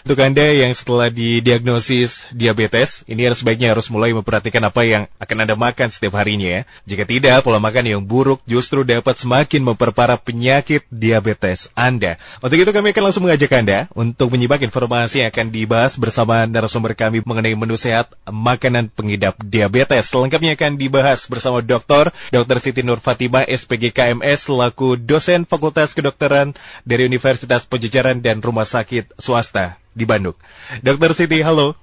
Untuk Anda yang setelah didiagnosis diabetes, ini harus sebaiknya harus mulai memperhatikan apa yang akan Anda makan setiap harinya ya. Jika tidak, pola makan yang buruk justru dapat semakin memperparah penyakit diabetes Anda. Untuk itu kami akan langsung mengajak Anda untuk menyimak informasi yang akan dibahas bersama narasumber kami mengenai menu sehat makanan pengidap diabetes. Selengkapnya akan dibahas bersama Dr. Dr. Siti Nur Fatimah, SPG KMS, selaku dosen Fakultas Kedokteran dari Universitas Pejajaran dan Rumah Sakit Swasta di Bandung. Dokter Siti, halo.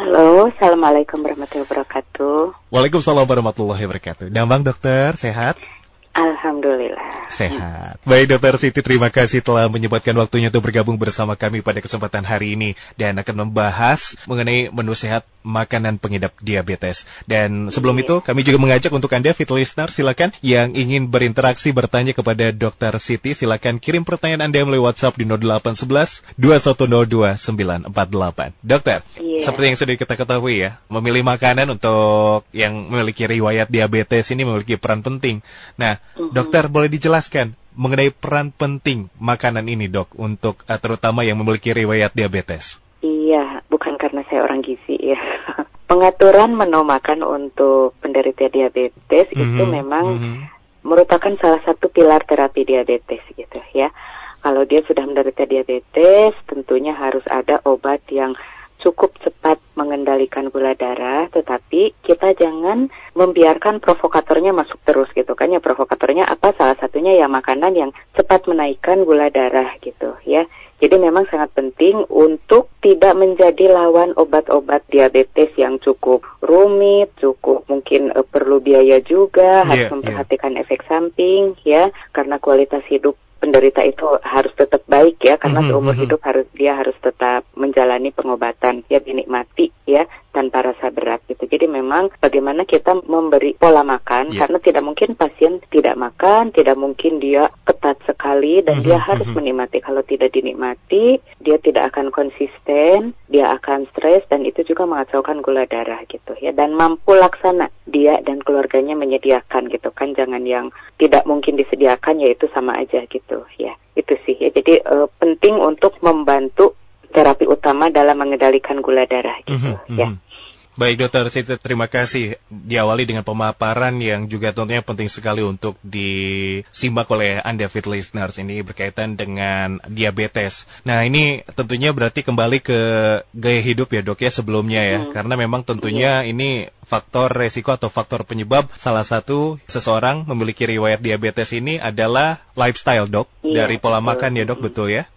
Halo, Assalamualaikum warahmatullahi wabarakatuh. Waalaikumsalam warahmatullahi wabarakatuh. Damang dokter, sehat? Alhamdulillah. Sehat. Baik dokter Siti, terima kasih telah menyempatkan waktunya untuk bergabung bersama kami pada kesempatan hari ini dan akan membahas mengenai menu sehat makanan pengidap diabetes. Dan sebelum Iya. itu kami juga mengajak untuk Anda fit listener silakan yang ingin berinteraksi bertanya kepada dokter Siti silakan kirim pertanyaan Anda melalui WhatsApp di 0811 2102 948. Dokter, Iya. seperti yang sudah kita ketahui ya, memilih makanan untuk yang memiliki riwayat diabetes ini memiliki peran penting. Nah, Dokter boleh dijelaskan mengenai peran penting makanan ini, Dok, untuk uh, terutama yang memiliki riwayat diabetes. Iya, bukan karena saya orang gizi ya. Pengaturan menu makan untuk penderita diabetes itu Mhm, memang mhm. merupakan salah satu pilar terapi diabetes gitu ya. Kalau dia sudah menderita diabetes, tentunya harus ada obat yang cukup cepat mengendalikan gula darah, tetapi kita jangan membiarkan provokatornya masuk terus gitu kan ya. Provokatornya apa? Salah satunya ya makanan yang cepat menaikkan gula darah gitu ya. Jadi memang sangat penting untuk tidak menjadi lawan obat-obat diabetes yang cukup rumit, cukup mungkin eh, perlu biaya juga, Iya, harus memperhatikan efek samping ya, karena kualitas hidup penderita itu harus tetap baik ya karena Mhm, seumur mhm. hidup harus dia harus tetap menjalani pengobatan ya dinikmati ya tanpa rasa berat gitu. Jadi memang bagaimana kita memberi pola makan Iya. karena tidak mungkin pasien tidak makan, tidak mungkin dia ketat sekali dan Mhm, dia harus mhm. menikmati. Kalau tidak dinikmati, dia tidak akan konsisten, dia akan stres dan itu juga mengacaukan gula darah gitu ya dan mampu laksana dia dan keluarganya menyediakan gitu kan jangan yang tidak mungkin disediakan yaitu sama aja gitu ya. Itu sih ya. Jadi eh, penting untuk membantu terapi utama dalam mengendalikan gula darah gitu Mhm, ya. mhm. Baik dokter Siti, terima kasih. Diawali dengan pemaparan yang juga tentunya penting sekali untuk disimak oleh Anda fit listeners ini berkaitan dengan diabetes. Nah ini tentunya berarti kembali ke gaya hidup ya dok ya sebelumnya ya. Mhm. Karena memang tentunya ini faktor resiko atau faktor penyebab salah satu seseorang memiliki riwayat diabetes ini adalah lifestyle dok. Iya, Dari pola makan ya dok betul ya.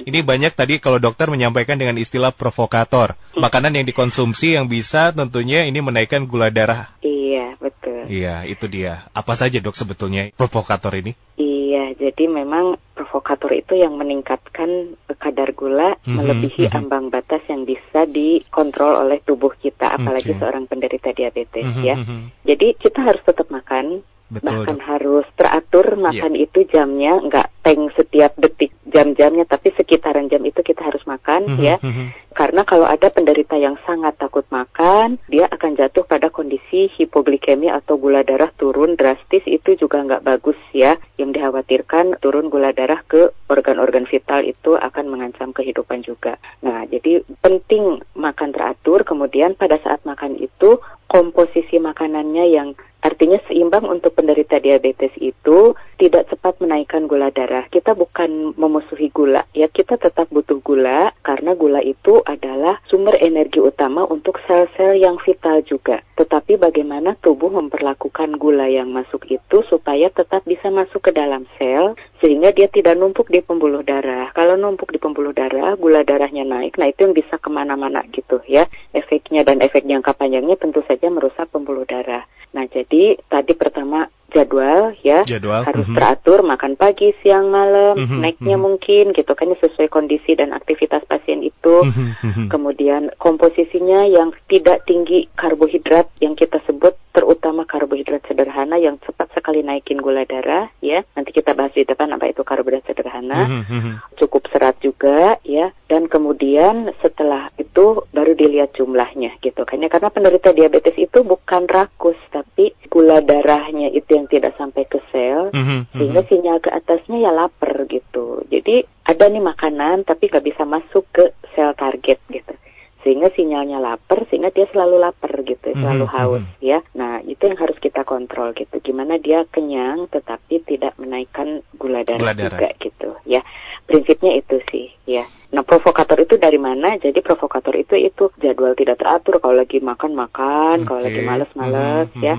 Ini banyak tadi kalau dokter menyampaikan dengan istilah provokator. Makanan yang dikonsumsi yang bisa tentunya ini menaikkan gula darah. Iya, betul. Iya, itu dia. Apa saja dok sebetulnya provokator ini? Iya, jadi memang provokator itu yang meningkatkan kadar gula Mhm, melebihi mhm. ambang batas yang bisa dikontrol oleh tubuh kita, apalagi Oke. seorang penderita diabetes Mhm, ya. mhm. Jadi kita harus tetap makan, Betul bahkan dok. harus teratur makan itu jamnya, nggak teng setiap detik jam-jamnya, tapi sekitaran jam itu kita harus makan Mhm, ya. mhm. Karena kalau ada penderita yang sangat takut makan, dia akan jatuh pada kondisi hipoglikemia atau gula darah turun drastis itu juga nggak bagus ya. Yang dikhawatirkan turun gula darah ke organ-organ vital itu akan mengancam kehidupan juga. Nah, jadi penting makan teratur, kemudian pada saat makan itu komposisi makanannya yang artinya seimbang untuk penderita diabetes itu tidak cepat menaikkan gula darah. Kita bukan memusuhi gula, ya kita tetap butuh gula karena gula itu adalah sumber energi utama untuk sel-sel yang vital juga. Tetapi bagaimana tubuh memperlakukan gula yang masuk itu supaya tetap bisa masuk ke dalam sel sehingga dia tidak numpuk di pembuluh darah. Kalau numpuk di pembuluh darah, gula darahnya naik, nah itu yang bisa ke mana-mana gitu ya. Efeknya dan efek jangka panjangnya tentu saja merusak pembuluh darah. Nah jadi tadi pertama jadwal ya Jadwal. harus mhm. teratur makan pagi, siang, malam, Mhm, naiknya mhm. mungkin gitu kan ya, sesuai kondisi dan aktivitas pasien itu. Mhm, mhm. Kemudian komposisinya yang tidak tinggi karbohidrat yang kita sebut terutama karbohidrat sederhana yang cepat sekali naikin gula darah ya. Nanti kita bahas di depan apa itu karbohidrat sederhana. Mhm, mhm. Cukup serat juga ya. Dan kemudian setelah itu baru dilihat jumlahnya gitu kan ya. Karena penderita diabetes itu bukan rakus tapi gula darahnya itu yang tidak sampai ke sel Mhm, mhm. sehingga sinyal ke atasnya ya lapar gitu. Jadi ada nih makanan tapi nggak bisa masuk ke sel target gitu sehingga sinyalnya lapar sehingga dia selalu lapar gitu selalu mm -hmm. haus ya nah itu yang harus kita kontrol gitu gimana dia kenyang tetapi tidak menaikkan gula darah, gula darah. juga gitu ya prinsipnya itu sih ya nah provokator itu dari mana jadi provokator itu itu jadwal tidak teratur kalau lagi makan makan okay. kalau lagi males-males mm -hmm. ya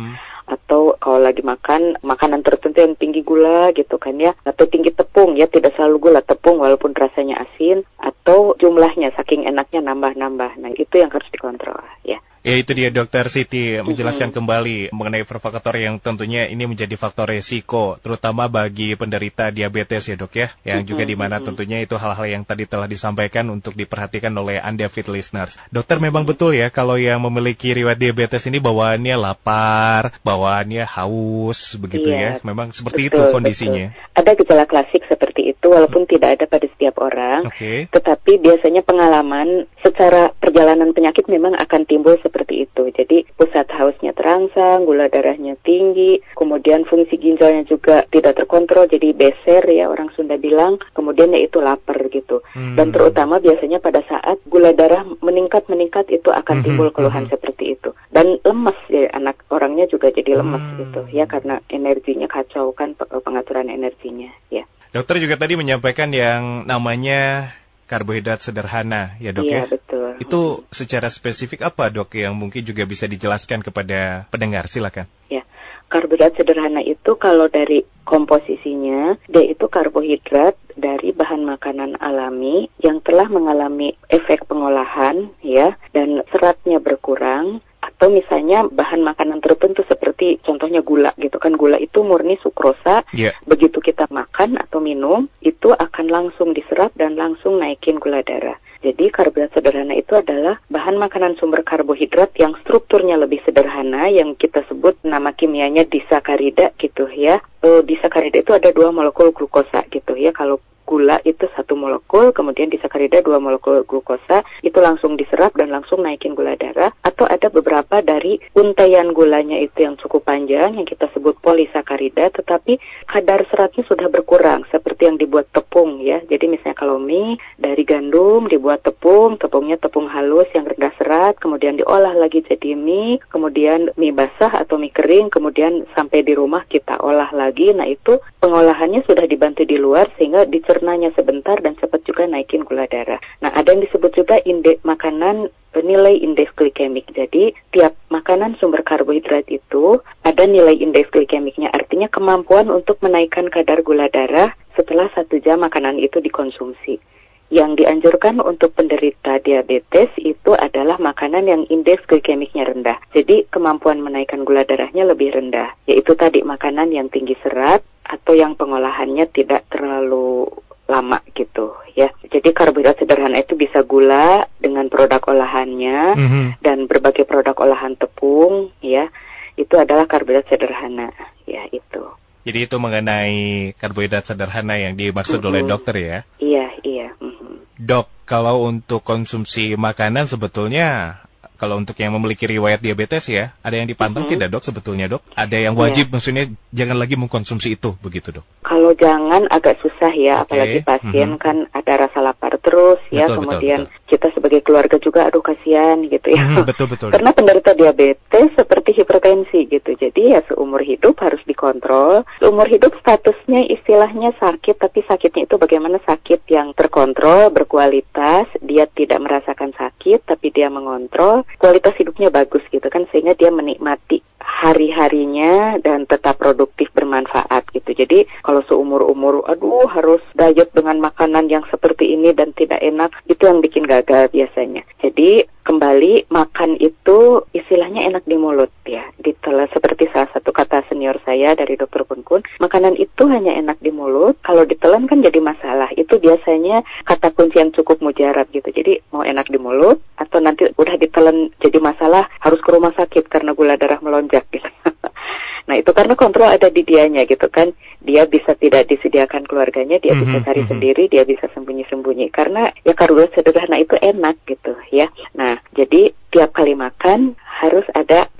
atau kalau lagi makan makanan tertentu yang tinggi gula gitu kan ya atau tinggi tepung ya tidak selalu gula tepung walaupun rasanya asin atau jumlahnya saking enaknya nambah-nambah nah itu yang harus dikontrol ya Ya itu dia dokter Siti menjelaskan mm-hmm. kembali mengenai provokator yang tentunya ini menjadi faktor resiko terutama bagi penderita diabetes ya dok ya yang mm-hmm. juga di mana tentunya itu hal-hal yang tadi telah disampaikan untuk diperhatikan oleh anda fit listeners. Dokter memang betul ya kalau yang memiliki riwayat diabetes ini bawaannya lapar, bawaannya haus begitu iya, ya. Memang seperti betul, itu kondisinya. Betul. Ada gejala klasik seperti itu walaupun hmm. tidak ada pada setiap orang. Okay. Tetapi biasanya pengalaman secara perjalanan penyakit memang akan timbul seperti itu. Jadi pusat hausnya terangsang, gula darahnya tinggi, kemudian fungsi ginjalnya juga tidak terkontrol jadi beser ya orang Sunda bilang, kemudian yaitu lapar gitu. Hmm. Dan terutama biasanya pada saat gula darah meningkat-meningkat itu akan hmm, timbul hmm, keluhan hmm. seperti itu. Dan lemas ya anak orangnya juga jadi lemas hmm. gitu ya karena energinya kacau kan pengaturan energinya ya. Dokter juga tadi menyampaikan yang namanya karbohidrat sederhana ya dok iya, ya? betul. Itu secara spesifik apa dok yang mungkin juga bisa dijelaskan kepada pendengar silakan. Ya, karbohidrat sederhana itu kalau dari komposisinya dia itu karbohidrat dari bahan makanan alami yang telah mengalami efek pengolahan ya dan seratnya berkurang atau misalnya bahan makanan tertentu seperti contohnya gula gitu kan. Gula itu murni sukrosa. Yeah. begitu kita makan atau minum itu akan langsung diserap dan langsung naikin gula darah jadi karbohidrat sederhana itu adalah bahan makanan sumber karbohidrat yang strukturnya lebih sederhana yang kita sebut nama kimianya disakarida gitu ya. E, disakarida itu ada dua molekul glukosa gitu ya. Kalau gula itu satu molekul, kemudian disakarida dua molekul glukosa, itu langsung diserap dan langsung naikin gula darah. Atau ada beberapa dari untaian gulanya itu yang cukup panjang, yang kita sebut polisakarida, tetapi kadar seratnya sudah berkurang, seperti yang dibuat tepung ya. Jadi misalnya kalau mie dari gandum dibuat tepung, tepungnya tepung halus yang rendah serat, kemudian diolah lagi jadi mie, kemudian mie basah atau mie kering, kemudian sampai di rumah kita olah lagi. Nah itu pengolahannya sudah dibantu di luar sehingga dicerna cernanya sebentar dan cepat juga naikin gula darah. Nah, ada yang disebut juga indeks makanan nilai indeks glikemik. Jadi, tiap makanan sumber karbohidrat itu ada nilai indeks glikemiknya. Artinya kemampuan untuk menaikkan kadar gula darah setelah satu jam makanan itu dikonsumsi. Yang dianjurkan untuk penderita diabetes itu adalah makanan yang indeks glikemiknya rendah. Jadi kemampuan menaikkan gula darahnya lebih rendah. Yaitu tadi makanan yang tinggi serat atau yang pengolahannya tidak terlalu lama gitu ya. Jadi karbohidrat sederhana itu bisa gula dengan produk olahannya mm -hmm. dan berbagai produk olahan tepung ya. Itu adalah karbohidrat sederhana ya itu. Jadi itu mengenai karbohidrat sederhana yang dimaksud mm -hmm. oleh dokter ya? Iya, iya. Mm -hmm. Dok, kalau untuk konsumsi makanan sebetulnya kalau untuk yang memiliki riwayat diabetes ya, ada yang dipantau mm -hmm. tidak dok sebetulnya dok? Ada yang wajib yeah. maksudnya jangan lagi mengkonsumsi itu begitu dok? Kalau jangan agak susah ya, okay. apalagi pasien mm -hmm. kan ada rasa lapar terus ya, betul, kemudian betul, betul. kita sebagai keluarga juga aduh kasihan gitu ya. Mm, betul betul. Karena penderita diabetes seperti hipertensi gitu, jadi ya seumur hidup harus dikontrol. Seumur hidup statusnya istilahnya sakit, tapi sakitnya itu bagaimana sakit yang terkontrol, berkualitas, dia tidak merasakan sakit, tapi dia mengontrol kualitas hidupnya bagus gitu kan sehingga dia menikmati hari-harinya dan tetap produktif bermanfaat gitu. Jadi kalau seumur-umur aduh harus diet dengan makanan yang seperti ini dan tidak enak itu yang bikin gagal biasanya. Jadi kembali makan itu istilahnya enak di mulut ya. Ditelan seperti salah satu kata senior saya dari dokter Kun makanan itu hanya enak di mulut, kalau ditelan kan jadi masalah. Itu biasanya kata kunci yang cukup mujarab gitu. Jadi mau enak di mulut atau nanti udah ditelan jadi masalah harus ke rumah sakit karena gula darah melonjak gitu. nah itu karena kontrol ada di dianya gitu kan. Dia bisa tidak disediakan keluarganya, dia bisa mhm, cari mhm. sendiri, dia bisa sembunyi-sembunyi. Karena ya karbohidrat sederhana itu enak gitu ya. Nah jadi tiap kali makan harus ada.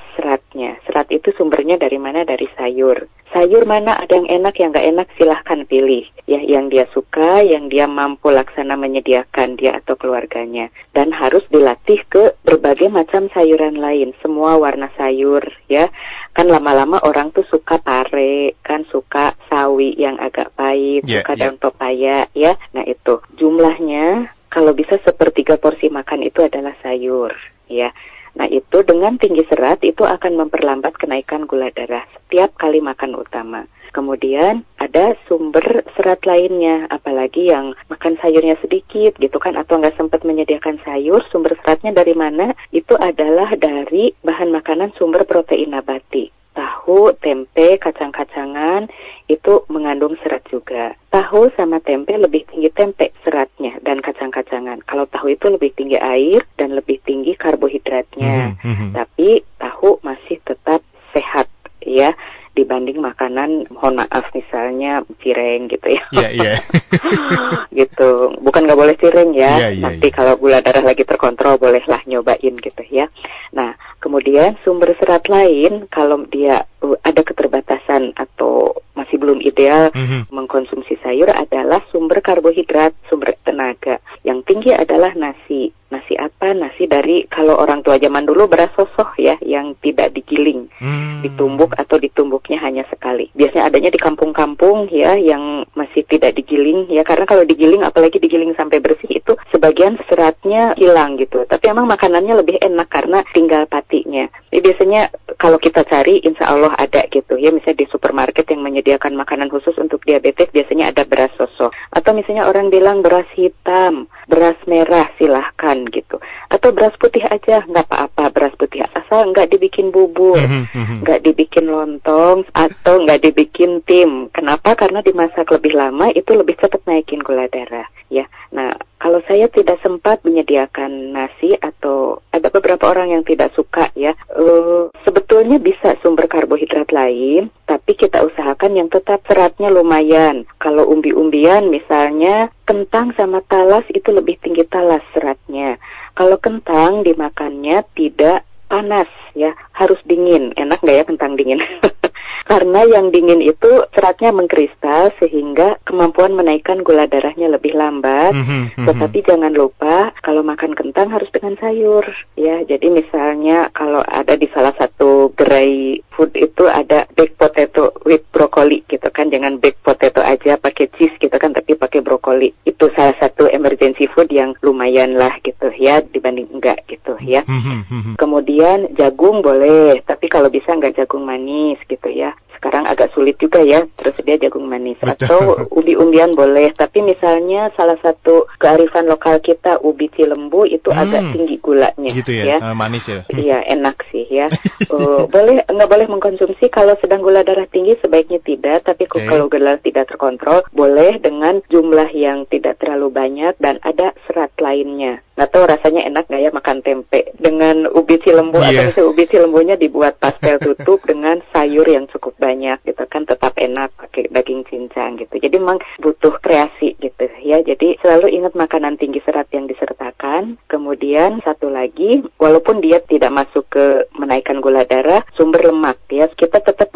Serat itu sumbernya dari mana? Dari sayur. Sayur mana ada yang enak, yang nggak enak silahkan pilih. Ya, yang dia suka, yang dia mampu laksana menyediakan dia atau keluarganya. Dan harus dilatih ke berbagai macam sayuran lain, semua warna sayur ya. Kan lama-lama orang tuh suka pare, kan suka sawi yang agak pahit, yeah, suka yeah. daun pepaya ya. Nah itu jumlahnya kalau bisa sepertiga porsi makan itu adalah sayur ya. Nah itu dengan tinggi serat itu akan memperlambat kenaikan gula darah setiap kali makan utama. Kemudian ada sumber serat lainnya, apalagi yang makan sayurnya sedikit gitu kan, atau nggak sempat menyediakan sayur, sumber seratnya dari mana? Itu adalah dari bahan makanan sumber protein nabati tahu, tempe, kacang-kacangan itu mengandung serat juga. Tahu sama tempe lebih tinggi tempe seratnya dan kacang-kacangan. Kalau tahu itu lebih tinggi air dan lebih tinggi karbohidratnya. Mm -hmm. Tapi tahu masih tetap sehat ya dibanding makanan mohon maaf misalnya cireng gitu ya. Iya, yeah, iya. Yeah. gitu. Bukan nggak boleh cireng ya. Yeah, yeah, Nanti yeah. kalau gula darah lagi terkontrol bolehlah nyobain gitu ya. Nah, kemudian sumber serat lain kalau dia uh, ada keterbatasan belum ideal mm -hmm. mengkonsumsi sayur adalah sumber karbohidrat, sumber tenaga. Yang tinggi adalah nasi. Nasi apa? Nasi dari kalau orang tua zaman dulu beras sosoh ya yang tidak digiling, hmm. ditumbuk atau ditumbuknya hanya sekali. Biasanya adanya di kampung-kampung ya yang masih tidak digiling ya karena kalau digiling apalagi digiling sampai bersih itu sebagian seratnya hilang gitu. Tapi emang makanannya lebih enak karena tinggal patinya. Jadi biasanya kalau kita cari insya Allah ada gitu ya misalnya di supermarket yang menyediakan makanan khusus untuk diabetes biasanya ada beras sosoh atau misalnya orang bilang beras hitam, beras merah silahkan gitu. Atau beras putih aja nggak apa-apa beras putih asal nggak dibikin bubur, mhm, mhm. nggak dibikin lontong atau nggak dibikin tim. Kenapa? Karena dimasak lebih lama itu lebih cepat naikin gula darah. Ya, nah kalau saya tidak sempat menyediakan nasi atau ada beberapa orang yang tidak suka ya, uh, sebetulnya bisa sumber karbohidrat lain, tapi kita usahakan yang tetap seratnya lumayan. Kalau umbi-umbian misalnya kentang sama talas itu lebih tinggi talas seratnya. Kalau kentang dimakannya tidak panas ya, harus dingin. Enak nggak ya kentang dingin? Karena yang dingin itu seratnya mengkristal sehingga kemampuan menaikkan gula darahnya lebih lambat. Mm -hmm, Tetapi jangan lupa kalau makan kentang harus dengan sayur ya. Jadi misalnya kalau ada di salah satu gerai food itu ada baked potato with broccoli gitu kan. Jangan baked potato aja pakai cheese gitu kan tapi pakai brokoli. Itu salah satu emergency food yang lumayan lah gitu ya dibanding enggak gitu ya. Mm -hmm. Kemudian jagung boleh, tapi kalau bisa enggak jagung manis gitu ya sekarang agak sulit juga ya tersedia jagung manis Betul. atau ubi-umbian boleh tapi misalnya salah satu kearifan lokal kita ubi cilembu itu hmm. agak tinggi gulanya gitu ya, ya. Uh, manis ya iya enak sih ya uh, boleh nggak boleh mengkonsumsi kalau sedang gula darah tinggi sebaiknya tidak tapi okay. kalau gula tidak terkontrol boleh dengan jumlah yang tidak terlalu banyak dan ada serat lainnya nggak tahu rasanya enak nggak ya makan tempe dengan ubi cilembu yeah. atau misalnya ubi cilembunya dibuat pastel tutup dengan sayur yang cukup banyak gitu kan tetap enak pakai daging cincang gitu. Jadi memang butuh kreasi gitu ya. Jadi selalu ingat makanan tinggi serat yang disertakan. Kemudian satu lagi, walaupun dia tidak masuk ke menaikkan gula darah, sumber lemak ya, kita tetap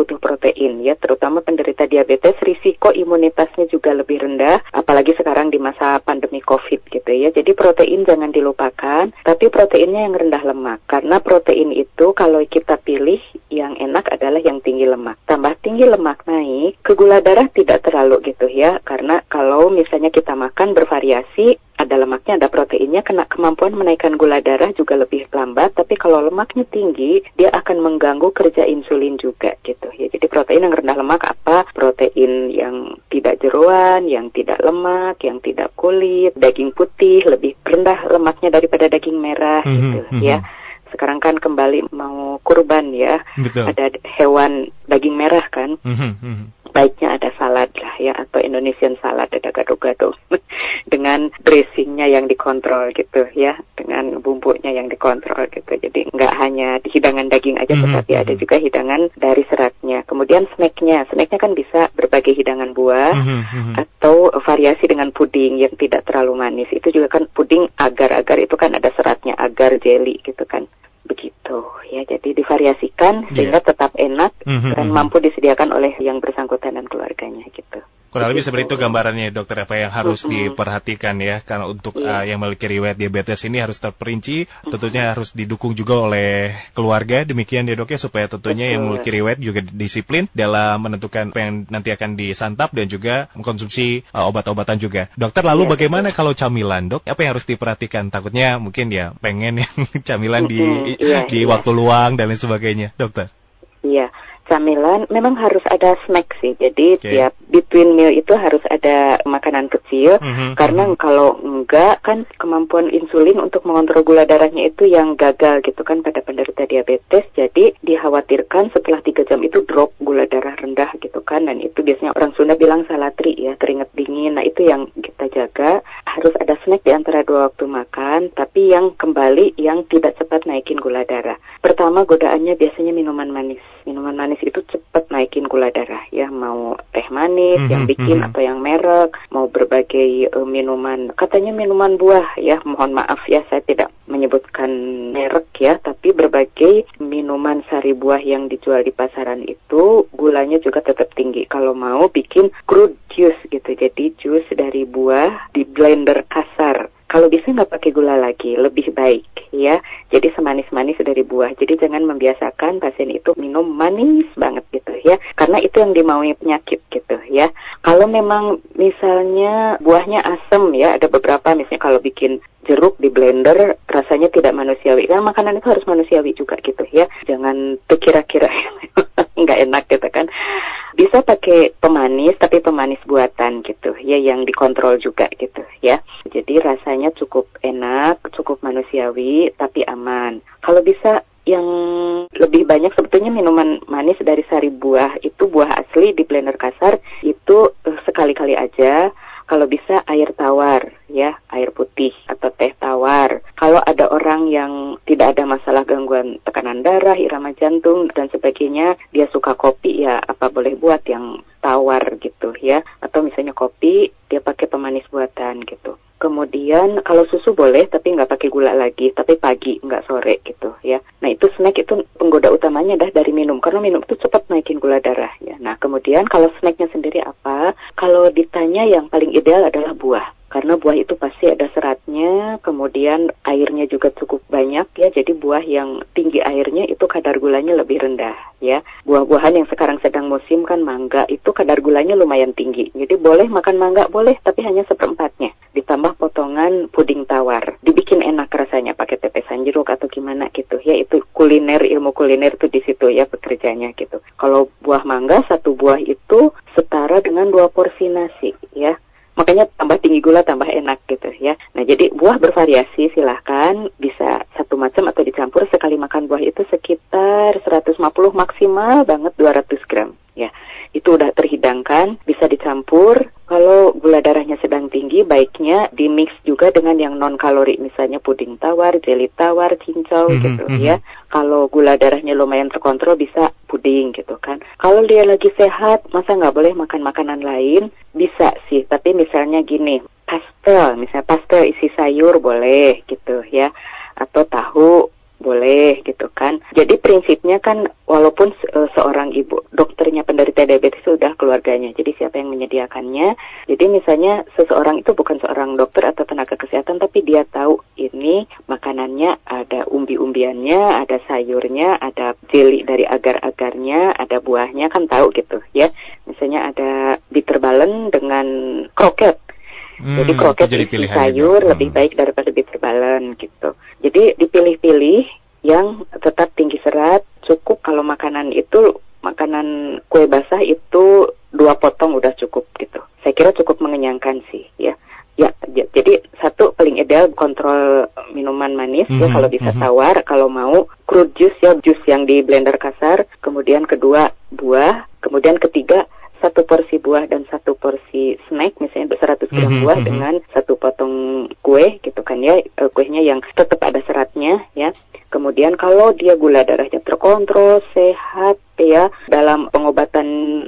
protein ya, terutama penderita diabetes risiko imunitasnya juga lebih rendah, apalagi sekarang di masa pandemi Covid gitu ya. Jadi protein jangan dilupakan, tapi proteinnya yang rendah lemak karena protein itu kalau kita pilih yang enak adalah yang tinggi lemak. Tambah tinggi lemak naik, ke gula darah tidak terlalu gitu ya. Karena kalau misalnya kita makan bervariasi, ada lemaknya, ada proteinnya, kena kemampuan menaikkan gula darah juga lebih lambat. Tapi kalau lemaknya tinggi, dia akan mengganggu kerja insulin juga gitu ya. Jadi protein yang rendah lemak apa? Protein yang tidak jeruan, yang tidak lemak, yang tidak kulit, daging putih lebih rendah lemaknya daripada daging merah mm -hmm, gitu mm -hmm. Sekarang kan kembali mau kurban ya. Betul. Ada hewan daging merah kan. Mm -hmm. Baiknya ada salad lah ya atau Indonesian salad ada gado-gado dengan dressingnya yang dikontrol gitu ya, dengan bumbunya yang dikontrol gitu. Jadi nggak hanya di hidangan daging aja, mm -hmm. tetapi ada juga hidangan dari seratnya. Kemudian snacknya, snacknya kan bisa berbagai hidangan buah mm -hmm. atau variasi dengan puding yang tidak terlalu manis. Itu juga kan puding agar-agar itu kan ada seratnya, agar jelly gitu kan ya Jadi divariasikan yeah. sehingga tetap enak mm-hmm. dan mhm. mampu disediakan oleh yang bersangkutan dan keluarganya gitu. Kurang lebih seperti itu gambarannya dokter apa yang harus diperhatikan ya karena untuk yeah. uh, yang memiliki riwayat diabetes ini harus terperinci tentunya harus didukung juga oleh keluarga demikian ya dok ya supaya tentunya Betul. yang memiliki riwayat juga disiplin dalam menentukan apa yang nanti akan disantap dan juga mengkonsumsi uh, obat-obatan juga. Dokter lalu yeah. bagaimana kalau camilan dok? Apa yang harus diperhatikan? Takutnya mungkin ya pengen yang camilan di yeah, di yeah. waktu luang dan lain sebagainya dokter. Iya camilan memang harus ada snack sih. Jadi okay. tiap between meal itu harus ada makanan kecil mm-hmm. karena mm-hmm. kalau enggak kan kemampuan insulin untuk mengontrol gula darahnya itu yang gagal gitu kan pada penderita diabetes. Jadi dikhawatirkan setelah tiga jam itu drop gula darah rendah gitu kan dan itu biasanya orang Sunda bilang salatri ya keringat dingin. Nah itu yang kita jaga harus ada snack di antara dua waktu makan tapi yang kembali yang tidak cepat naikin gula darah. Pertama godaannya biasanya minuman manis. Minuman manis itu cepat naikin gula darah ya. Mau teh manis mm -hmm, yang mhm, bikin mm -hmm. atau yang merek mau berbagai uh, minuman katanya minuman buah ya. Mohon maaf ya saya tidak menyebutkan merek ya. Tapi berbagai minuman sari buah yang dijual di pasaran itu gulanya juga tetap tinggi. Kalau mau bikin crude juice gitu. Jadi jus dari buah di blender kasar kalau bisa nggak pakai gula lagi, lebih baik ya. Jadi semanis-manis dari buah. Jadi jangan membiasakan pasien itu minum manis banget gitu ya. Karena itu yang dimaui penyakit gitu ya. Kalau memang misalnya buahnya asam ya, ada beberapa misalnya kalau bikin jeruk di blender rasanya tidak manusiawi. Kan makanan itu harus manusiawi juga gitu ya. Jangan terkira-kira nggak enak gitu kan. Bisa pakai pemanis tapi pemanis buatan gitu ya yang dikontrol juga gitu ya. Jadi rasanya cukup enak, cukup manusiawi tapi aman. Kalau bisa yang lebih banyak sebetulnya minuman manis dari sari buah itu buah asli di blender kasar itu uh, sekali-kali aja kalau bisa air tawar ya, air putih atau teh tawar. Kalau ada orang yang tidak ada masalah gangguan tekanan darah, irama jantung dan sebagainya, dia suka kopi ya apa boleh buat yang tawar gitu ya. Atau misalnya kopi dia pakai pemanis buatan gitu. Kemudian kalau susu boleh tapi nggak pakai gula lagi, tapi pagi nggak sore gitu ya. Nah itu snack itu penggoda utamanya dah dari minum karena minum itu cepat naikin gula darah ya. Nah kemudian kalau snacknya sendiri apa? Kalau ditanya yang paling ideal adalah buah karena buah itu pasti ada seratnya, kemudian airnya juga cukup banyak ya. Jadi buah yang tinggi airnya itu kadar gulanya lebih rendah ya. Buah-buahan yang sekarang sedang musim kan mangga itu kadar gulanya lumayan tinggi. Jadi boleh makan mangga boleh, tapi hanya seperempatnya. Ditambah potongan puding tawar. Dibikin enak rasanya pakai tetesan jeruk atau gimana gitu ya. Itu kuliner ilmu kuliner tuh di situ ya pekerjanya gitu. Kalau buah mangga satu buah itu setara dengan dua porsi nasi makanya tambah tinggi gula tambah enak gitu ya. Nah jadi buah bervariasi silahkan bisa satu macam atau dicampur sekali makan buah itu sekitar 150 maksimal banget 200 gram ya. Itu udah terhidangkan bisa dicampur. Kalau gula darahnya sedang tinggi baiknya di mix juga dengan yang non kalori misalnya puding tawar, jelly tawar, cincau mm -hmm, gitu mm -hmm. ya. Kalau gula darahnya lumayan terkontrol bisa puding gitu kan. Kalau dia lagi sehat, masa nggak boleh makan makanan lain? Bisa sih, tapi misalnya gini, pastel, misalnya pastel isi sayur boleh gitu ya, atau tahu boleh gitu kan. Jadi prinsipnya kan walaupun uh, seorang ibu dokternya penderita diabetes sudah keluarganya. Jadi siapa yang menyediakannya? Jadi misalnya seseorang itu bukan seorang dokter atau tenaga kesehatan tapi dia tahu ini makanannya ada umbi-umbiannya, ada sayurnya, ada jeli dari agar-agarnya, ada buahnya kan tahu gitu ya. Misalnya ada bitter balen dengan kroket Hmm, jadi kroket jadi isi sayur lebih baik daripada balen gitu. Jadi dipilih-pilih yang tetap tinggi serat, cukup kalau makanan itu makanan kue basah itu dua potong udah cukup gitu. Saya kira cukup mengenyangkan sih ya. Ya, jadi satu paling ideal kontrol minuman manis mm -hmm, ya kalau bisa mm -hmm. tawar, kalau mau crude juice ya jus yang di blender kasar, kemudian kedua buah, kemudian ketiga satu porsi buah dan satu porsi snack misalnya 100 gram mm -hmm, buah mm -hmm. dengan satu potong kue gitu kan ya uh, kuenya yang tetap ada seratnya ya kemudian kalau dia gula darahnya terkontrol sehat ya dalam pengobatan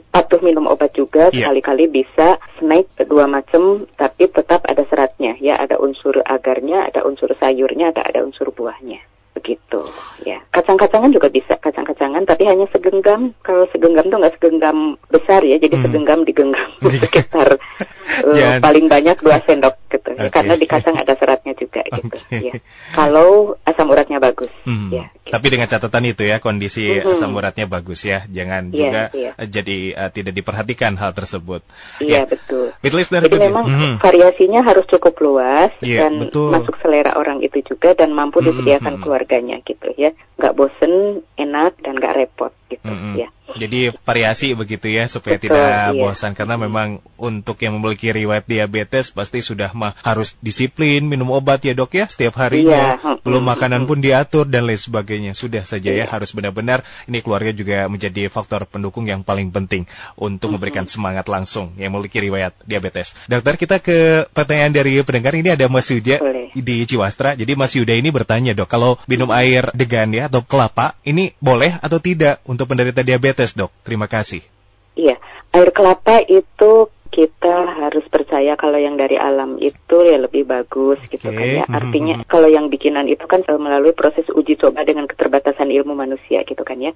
patuh minum obat juga yeah. sekali-kali bisa snack dua macam tapi tetap ada seratnya ya ada unsur agarnya ada unsur sayurnya ada ada unsur buahnya begitu ya. Kacang-kacangan juga bisa kacang-kacangan tapi hanya segenggam. Kalau segenggam tuh nggak segenggam besar ya jadi hmm. segenggam digenggam sekitar uh, paling banyak dua sendok okay. karena di kacang ada seratnya juga gitu ya kalau asam uratnya bagus hmm. ya gitu. tapi dengan catatan itu ya kondisi hmm. asam uratnya bagus ya jangan yeah, juga yeah. jadi uh, tidak diperhatikan hal tersebut iya yeah, betul jadi memang hmm. variasinya harus cukup luas yeah, dan betul. masuk selera orang itu juga dan mampu hmm, disediakan hmm. keluarganya gitu ya nggak bosen enak dan nggak repot gitu hmm. ya jadi variasi begitu ya supaya Betul, tidak iya. bosan karena memang untuk yang memiliki riwayat diabetes pasti sudah mah harus disiplin minum obat ya dok ya setiap harinya iya. belum makanan pun diatur dan lain sebagainya sudah saja ya, iya. ya harus benar-benar ini keluarga juga menjadi faktor pendukung yang paling penting untuk memberikan semangat langsung yang memiliki riwayat diabetes. Dokter kita ke pertanyaan dari pendengar ini ada Mas Yuda Boleh. Di Ciwastra. Jadi Mas Yuda ini bertanya dok kalau minum air degan ya atau kelapa ini boleh atau tidak untuk penderita diabetes dok? Terima kasih. Iya, air kelapa itu kita harus percaya kalau yang dari alam itu ya lebih bagus gitu okay. kan ya. Mm-hmm, Artinya mm -hmm. kalau yang bikinan itu kan melalui proses uji coba dengan keterbatasan ilmu manusia gitu kan ya.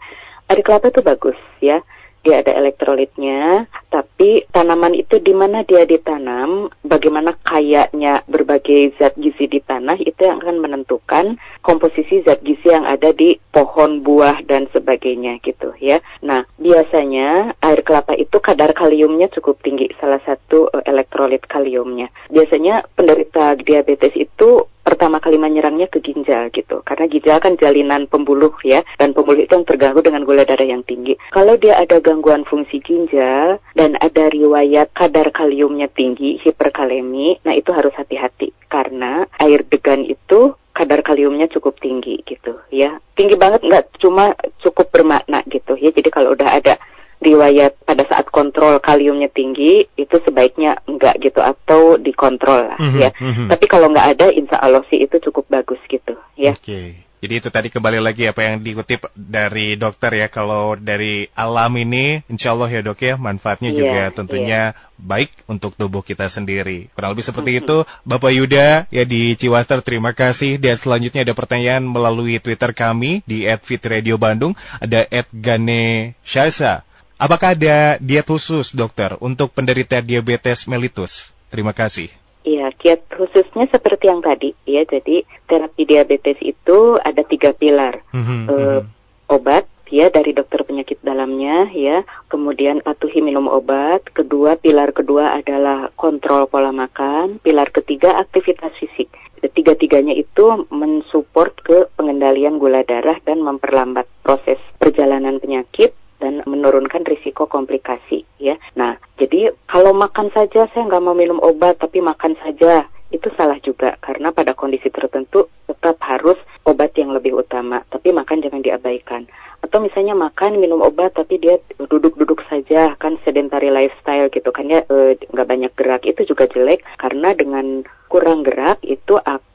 Air kelapa itu bagus ya dia ada elektrolitnya, tapi tanaman itu di mana dia ditanam, bagaimana kayaknya berbagai zat gizi di tanah itu yang akan menentukan komposisi zat gizi yang ada di pohon, buah dan sebagainya gitu ya. Nah, biasanya air kelapa itu kadar kaliumnya cukup tinggi, salah satu uh, elektrolit kaliumnya. Biasanya penderita diabetes itu pertama kali menyerangnya ke ginjal gitu. Karena ginjal kan jalinan pembuluh ya dan pembuluh itu yang terganggu dengan gula darah yang tinggi. Kalau dia ada gangguan fungsi ginjal dan ada riwayat kadar kaliumnya tinggi hiperkalemi nah itu harus hati-hati. Karena air degan itu kadar kaliumnya cukup tinggi gitu ya. Tinggi banget nggak cuma cukup bermakna gitu ya. Jadi kalau udah ada riwayat pada saat kontrol kaliumnya tinggi itu sebaiknya enggak gitu atau dikontrol lah mm -hmm, ya. Mm -hmm. Tapi kalau enggak ada insya Allah sih itu cukup bagus gitu ya. Oke. Okay. Jadi itu tadi kembali lagi apa yang dikutip dari dokter ya kalau dari alam ini insya Allah ya dok ya manfaatnya yeah, juga tentunya yeah. baik untuk tubuh kita sendiri. Kurang lebih seperti mm -hmm. itu Bapak Yuda ya di Ciwaster terima kasih dan selanjutnya ada pertanyaan melalui Twitter kami di @fitradio_bandung ada @gane Shasa. Apakah ada diet khusus dokter untuk penderita diabetes mellitus? Terima kasih. Iya, diet khususnya seperti yang tadi ya. Jadi terapi diabetes itu ada tiga pilar. Mm-hmm, e, Obat ya dari dokter penyakit dalamnya ya. Kemudian patuhi minum obat. Kedua pilar kedua adalah kontrol pola makan. Pilar ketiga aktivitas fisik. Tiga-tiganya itu mensupport ke pengendalian gula darah dan memperlambat proses perjalanan penyakit menurunkan risiko komplikasi ya. Nah, jadi kalau makan saja saya nggak mau minum obat tapi makan saja itu salah juga. Karena pada kondisi tertentu tetap harus obat yang lebih utama tapi makan jangan diabaikan. Atau misalnya makan minum obat tapi dia duduk-duduk saja kan sedentary lifestyle gitu kan ya eh, nggak e, banyak gerak itu juga jelek. Karena dengan kurang gerak itu akan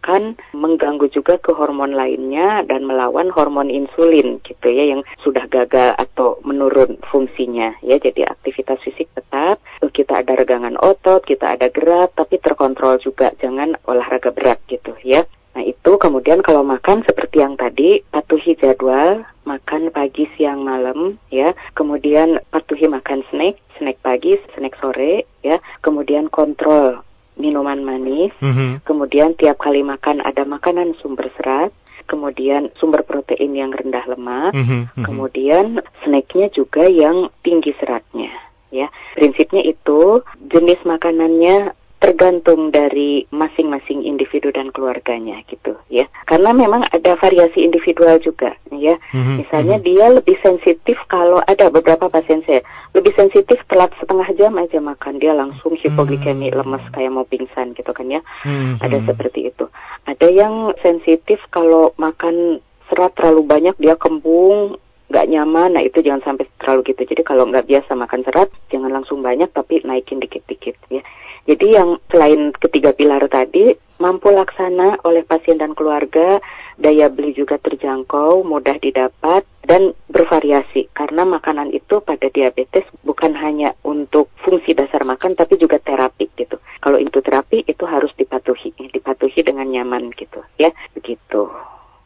mengganggu juga ke hormon lainnya dan melawan hormon insulin gitu ya yang sudah gagal atau menurun fungsinya ya. Jadi aktivitas fisik tetap kita ada regangan otot kita ada gerak tapi terkontrol juga. Jangan olahraga berat gitu ya. Nah itu kemudian kalau makan seperti yang tadi patuhi jadwal makan pagi siang malam ya. Kemudian patuhi makan snack snack pagi snack sore ya. Kemudian kontrol minuman manis, mm-hmm. kemudian tiap kali makan ada makanan sumber serat, kemudian sumber protein yang rendah lemak, mm-hmm. kemudian snacknya juga yang tinggi seratnya. Ya, prinsipnya itu jenis makanannya tergantung dari masing-masing individu dan keluarganya gitu ya karena memang ada variasi individual juga ya mm-hmm. misalnya mm-hmm. dia lebih sensitif kalau ada beberapa pasien saya lebih sensitif telat setengah jam aja makan dia langsung hipoglikemi mm-hmm. lemas kayak mau pingsan gitu kan ya mm-hmm. ada seperti itu ada yang sensitif kalau makan serat terlalu banyak dia kembung nggak nyaman, nah itu jangan sampai terlalu gitu. Jadi kalau nggak biasa makan serat, jangan langsung banyak, tapi naikin dikit-dikit ya. Jadi yang selain ketiga pilar tadi mampu laksana oleh pasien dan keluarga, daya beli juga terjangkau, mudah didapat dan bervariasi karena makanan itu pada diabetes bukan hanya untuk fungsi dasar makan tapi juga terapi gitu. Kalau itu terapi itu harus dipatuhi, dipatuhi dengan nyaman gitu ya, begitu.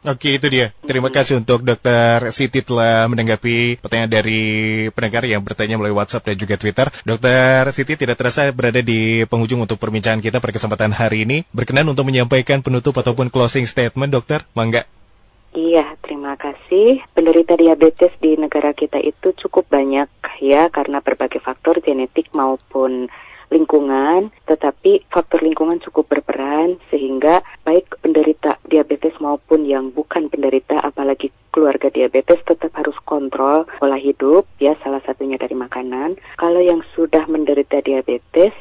Oke, itu dia. Terima kasih untuk Dokter Siti telah menanggapi pertanyaan dari pendengar yang bertanya melalui WhatsApp dan juga Twitter. Dokter Siti tidak terasa berada di penghujung untuk perbincangan kita pada kesempatan hari ini. Berkenan untuk menyampaikan penutup ataupun closing statement, Dokter? Mangga. Iya, terima kasih. Penderita diabetes di negara kita itu cukup banyak ya karena berbagai faktor genetik maupun lingkungan, tetapi faktor lingkungan cukup berperan sehingga baik penderita diabetes maupun yang bukan penderita apalagi keluarga diabetes tetap harus kontrol pola hidup ya salah satunya dari makanan. Kalau yang sudah menderita diabetes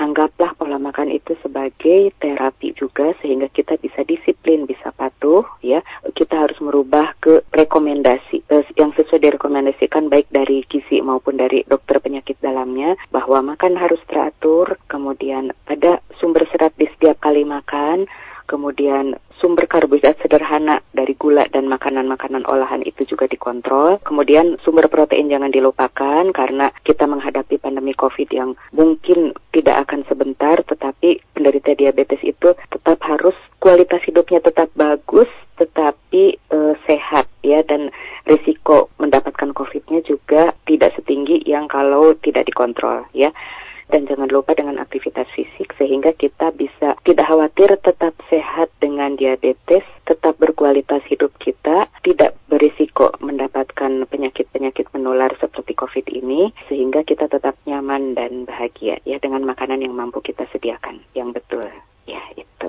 anggaplah pola makan itu sebagai terapi juga sehingga kita bisa disiplin, bisa patuh ya. Kita harus merubah ke rekomendasi eh, yang sesuai direkomendasikan baik dari gizi maupun dari dokter penyakit dalamnya bahwa makan harus teratur, kemudian ada sumber serat di setiap kali makan, kemudian sumber karbohidrat sederhana dari gula dan makanan-makanan olahan itu juga dikontrol. Kemudian sumber protein jangan dilupakan karena kita menghadapi pandemi COVID yang mungkin tidak akan sebentar, tetapi penderita diabetes itu tetap harus kualitas hidupnya tetap bagus, tetapi e, sehat ya dan risiko mendapatkan COVID-nya juga tidak setinggi yang kalau tidak dikontrol ya dan jangan lupa dengan aktivitas fisik sehingga kita bisa tidak khawatir tetap diabetes, tetap berkualitas hidup kita, tidak berisiko mendapatkan penyakit-penyakit menular seperti COVID ini sehingga kita tetap nyaman dan bahagia ya dengan makanan yang mampu kita sediakan yang betul. Ya, itu.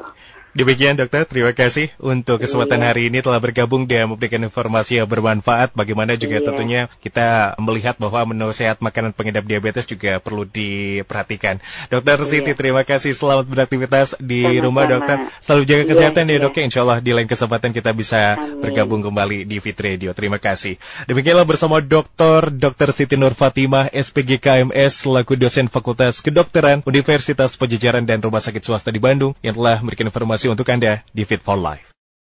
Demikian dokter, terima kasih untuk kesempatan iya. hari ini telah bergabung dan memberikan informasi yang bermanfaat. Bagaimana juga iya. tentunya kita melihat bahwa menu sehat makanan pengidap diabetes juga perlu diperhatikan. Dokter iya. Siti, terima kasih. Selamat beraktivitas di Sama-sama. rumah dokter. Selalu jaga iya, kesehatan iya, ya dok. Ya. Insya Allah di lain kesempatan kita bisa Amin. bergabung kembali di Fit Radio. Terima kasih. Demikianlah bersama Dokter Dokter Siti Nur Fatimah, SPG KMS, selaku dosen Fakultas Kedokteran Universitas Pejajaran dan Rumah Sakit Swasta di Bandung yang telah memberikan informasi informasi untuk Anda di Fit for Life.